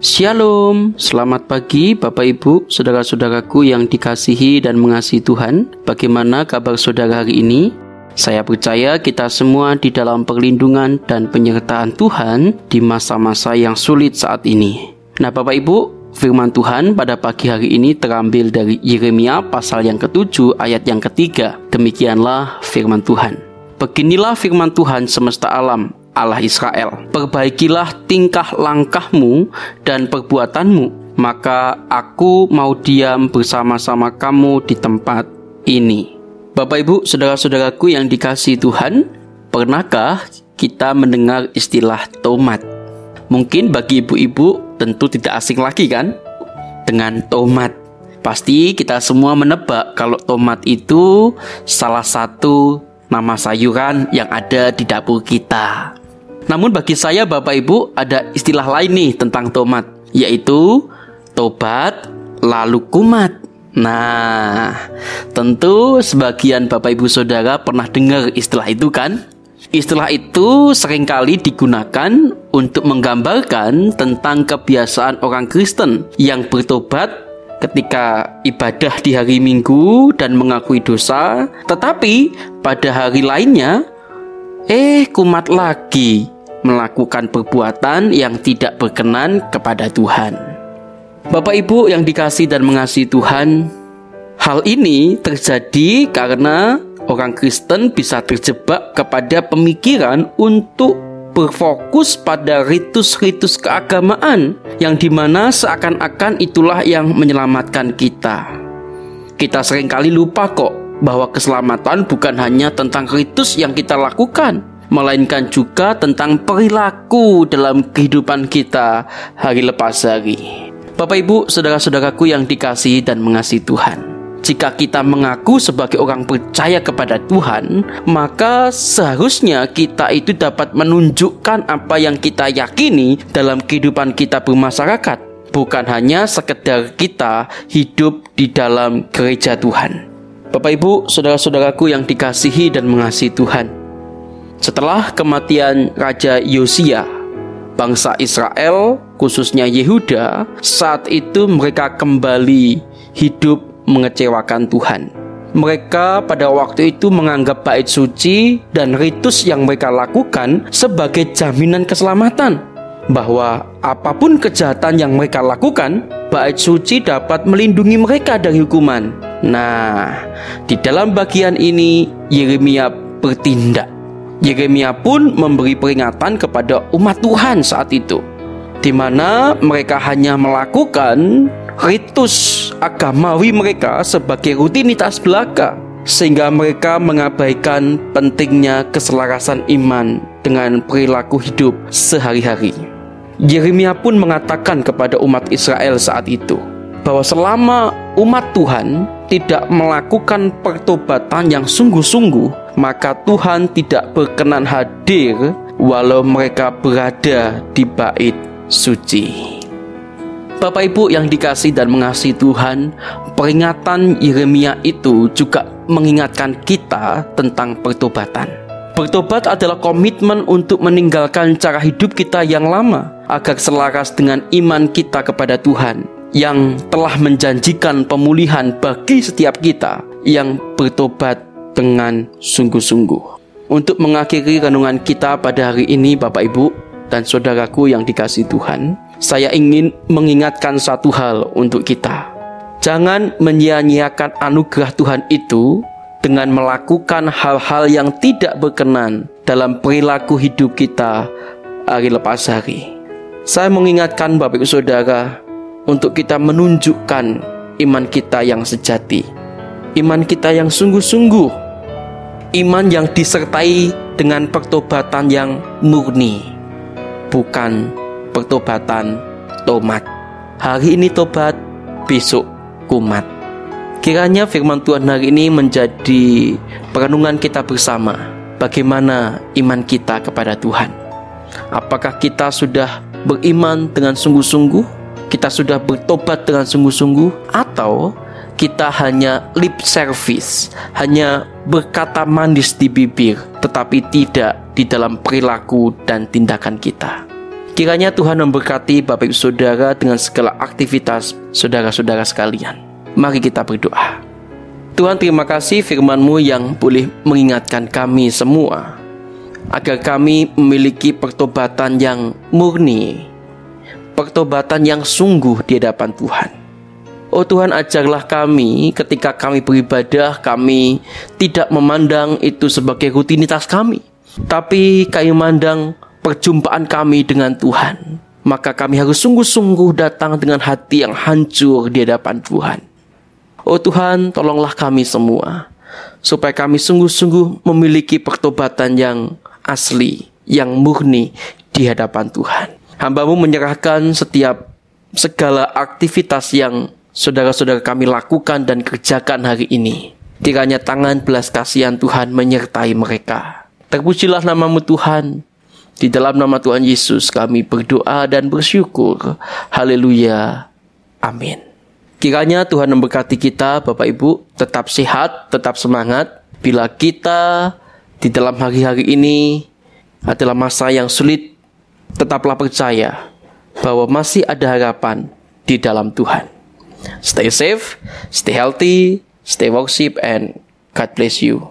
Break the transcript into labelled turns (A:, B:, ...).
A: Shalom, selamat pagi Bapak Ibu, saudara-saudaraku yang dikasihi dan mengasihi Tuhan. Bagaimana kabar saudara hari ini? Saya percaya kita semua di dalam perlindungan dan penyertaan Tuhan di masa-masa yang sulit saat ini. Nah, Bapak Ibu, firman Tuhan pada pagi hari ini terambil dari Yeremia pasal yang ketujuh ayat yang ketiga. Demikianlah firman Tuhan. Beginilah firman Tuhan semesta alam, Allah Israel. Perbaikilah tingkah langkahmu dan perbuatanmu, maka aku mau diam bersama-sama kamu di tempat ini. Bapak Ibu, saudara-saudaraku yang dikasih Tuhan, pernahkah kita mendengar istilah tomat? Mungkin bagi ibu-ibu tentu tidak asing lagi kan? Dengan tomat. Pasti kita semua menebak kalau tomat itu salah satu nama sayuran yang ada di dapur kita. Namun bagi saya Bapak Ibu ada istilah lain nih tentang tomat yaitu tobat lalu kumat. Nah, tentu sebagian Bapak Ibu Saudara pernah dengar istilah itu kan? Istilah itu sering kali digunakan untuk menggambarkan tentang kebiasaan orang Kristen yang bertobat ketika ibadah di hari Minggu dan mengakui dosa, tetapi pada hari lainnya eh kumat lagi melakukan perbuatan yang tidak berkenan kepada Tuhan. Bapak Ibu yang dikasih dan mengasihi Tuhan, hal ini terjadi karena orang Kristen bisa terjebak kepada pemikiran untuk berfokus pada ritus-ritus keagamaan yang di mana seakan-akan itulah yang menyelamatkan kita. Kita sering kali lupa kok bahwa keselamatan bukan hanya tentang ritus yang kita lakukan, melainkan juga tentang perilaku dalam kehidupan kita hari lepas hari. Bapak Ibu, saudara-saudaraku yang dikasihi dan mengasihi Tuhan. Jika kita mengaku sebagai orang percaya kepada Tuhan, maka seharusnya kita itu dapat menunjukkan apa yang kita yakini dalam kehidupan kita bermasyarakat, bukan hanya sekedar kita hidup di dalam gereja Tuhan. Bapak Ibu, saudara-saudaraku yang dikasihi dan mengasihi Tuhan, setelah kematian Raja Yosia, bangsa Israel, khususnya Yehuda, saat itu mereka kembali hidup mengecewakan Tuhan. Mereka pada waktu itu menganggap bait suci dan ritus yang mereka lakukan sebagai jaminan keselamatan. Bahwa apa pun kejahatan yang mereka lakukan, bait suci dapat melindungi mereka dari hukuman. Nah, di dalam bagian ini Yeremia bertindak Yeremia pun memberi peringatan kepada umat Tuhan saat itu, di mana mereka hanya melakukan ritus agamawi mereka sebagai rutinitas belaka, sehingga mereka mengabaikan pentingnya keselarasan iman dengan perilaku hidup sehari-hari. Yeremia pun mengatakan kepada umat Israel saat itu bahwa selama umat Tuhan tidak melakukan pertobatan yang sungguh-sungguh, maka Tuhan tidak berkenan hadir walau mereka berada di bait suci. Bapak Ibu yang dikasih dan mengasihi Tuhan, peringatan Yeremia itu juga mengingatkan kita tentang pertobatan. Bertobat adalah komitmen untuk meninggalkan cara hidup kita yang lama agar selaras dengan iman kita kepada Tuhan yang telah menjanjikan pemulihan bagi setiap kita yang bertobat dengan sungguh-sungguh. Untuk mengakhiri renungan kita pada hari ini Bapak Ibu dan saudaraku yang dikasih Tuhan, saya ingin mengingatkan satu hal untuk kita. Jangan menyia-nyiakan anugerah Tuhan itu dengan melakukan hal-hal yang tidak berkenan dalam perilaku hidup kita hari lepas hari. Saya mengingatkan Bapak Ibu Saudara untuk kita menunjukkan iman kita yang sejati, iman kita yang sungguh-sungguh iman yang disertai dengan pertobatan yang murni, bukan pertobatan tomat. Hari ini tobat, besok kumat. Kiranya firman Tuhan hari ini menjadi perenungan kita bersama. Bagaimana iman kita kepada Tuhan? Apakah kita sudah beriman dengan sungguh-sungguh? Kita sudah bertobat dengan sungguh-sungguh? Atau kita hanya lip service, hanya berkata manis di bibir, tetapi tidak di dalam perilaku dan tindakan kita. Kiranya Tuhan memberkati Bapak Ibu Saudara dengan segala aktivitas saudara-saudara sekalian. Mari kita berdoa. Tuhan terima kasih firman-Mu yang boleh mengingatkan kami semua agar kami memiliki pertobatan yang murni, pertobatan yang sungguh di hadapan Tuhan. Oh Tuhan ajarlah kami ketika kami beribadah kami tidak memandang itu sebagai rutinitas kami. Tapi kami memandang perjumpaan kami dengan Tuhan. Maka kami harus sungguh-sungguh datang dengan hati yang hancur di hadapan Tuhan. Oh Tuhan tolonglah kami semua. Supaya kami sungguh-sungguh memiliki pertobatan yang asli, yang murni di hadapan Tuhan. Hambamu menyerahkan setiap segala aktivitas yang saudara-saudara kami lakukan dan kerjakan hari ini. Kiranya tangan belas kasihan Tuhan menyertai mereka. Terpujilah namamu Tuhan. Di dalam nama Tuhan Yesus kami berdoa dan bersyukur. Haleluya. Amin. Kiranya Tuhan memberkati kita Bapak Ibu tetap sehat, tetap semangat. Bila kita di dalam hari-hari ini adalah masa yang sulit, tetaplah percaya bahwa masih ada harapan di dalam Tuhan. Stay safe, stay healthy, stay worship, and God bless you.